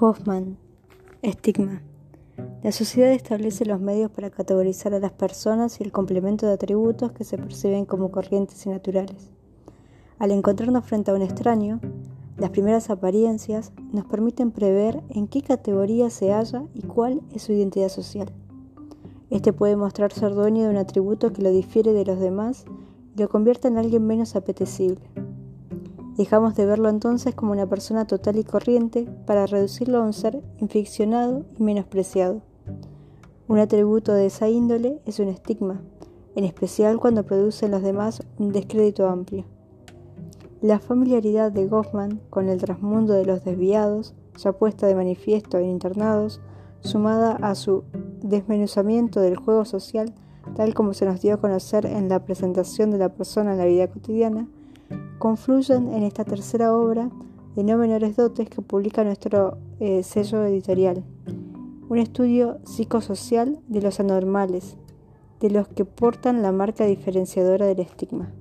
Hoffman. Estigma. La sociedad establece los medios para categorizar a las personas y el complemento de atributos que se perciben como corrientes y naturales. Al encontrarnos frente a un extraño, las primeras apariencias nos permiten prever en qué categoría se halla y cuál es su identidad social. Este puede mostrar ser dueño de un atributo que lo difiere de los demás y lo convierte en alguien menos apetecible. Dejamos de verlo entonces como una persona total y corriente para reducirlo a un ser inficcionado y menospreciado. Un atributo de esa índole es un estigma, en especial cuando produce en los demás un descrédito amplio. La familiaridad de Goffman con el trasmundo de los desviados, ya puesta de manifiesto en internados, sumada a su desmenuzamiento del juego social, tal como se nos dio a conocer en la presentación de la persona en la vida cotidiana, confluyen en esta tercera obra de no menores dotes que publica nuestro eh, sello editorial. Un estudio psicosocial de los anormales, de los que portan la marca diferenciadora del estigma.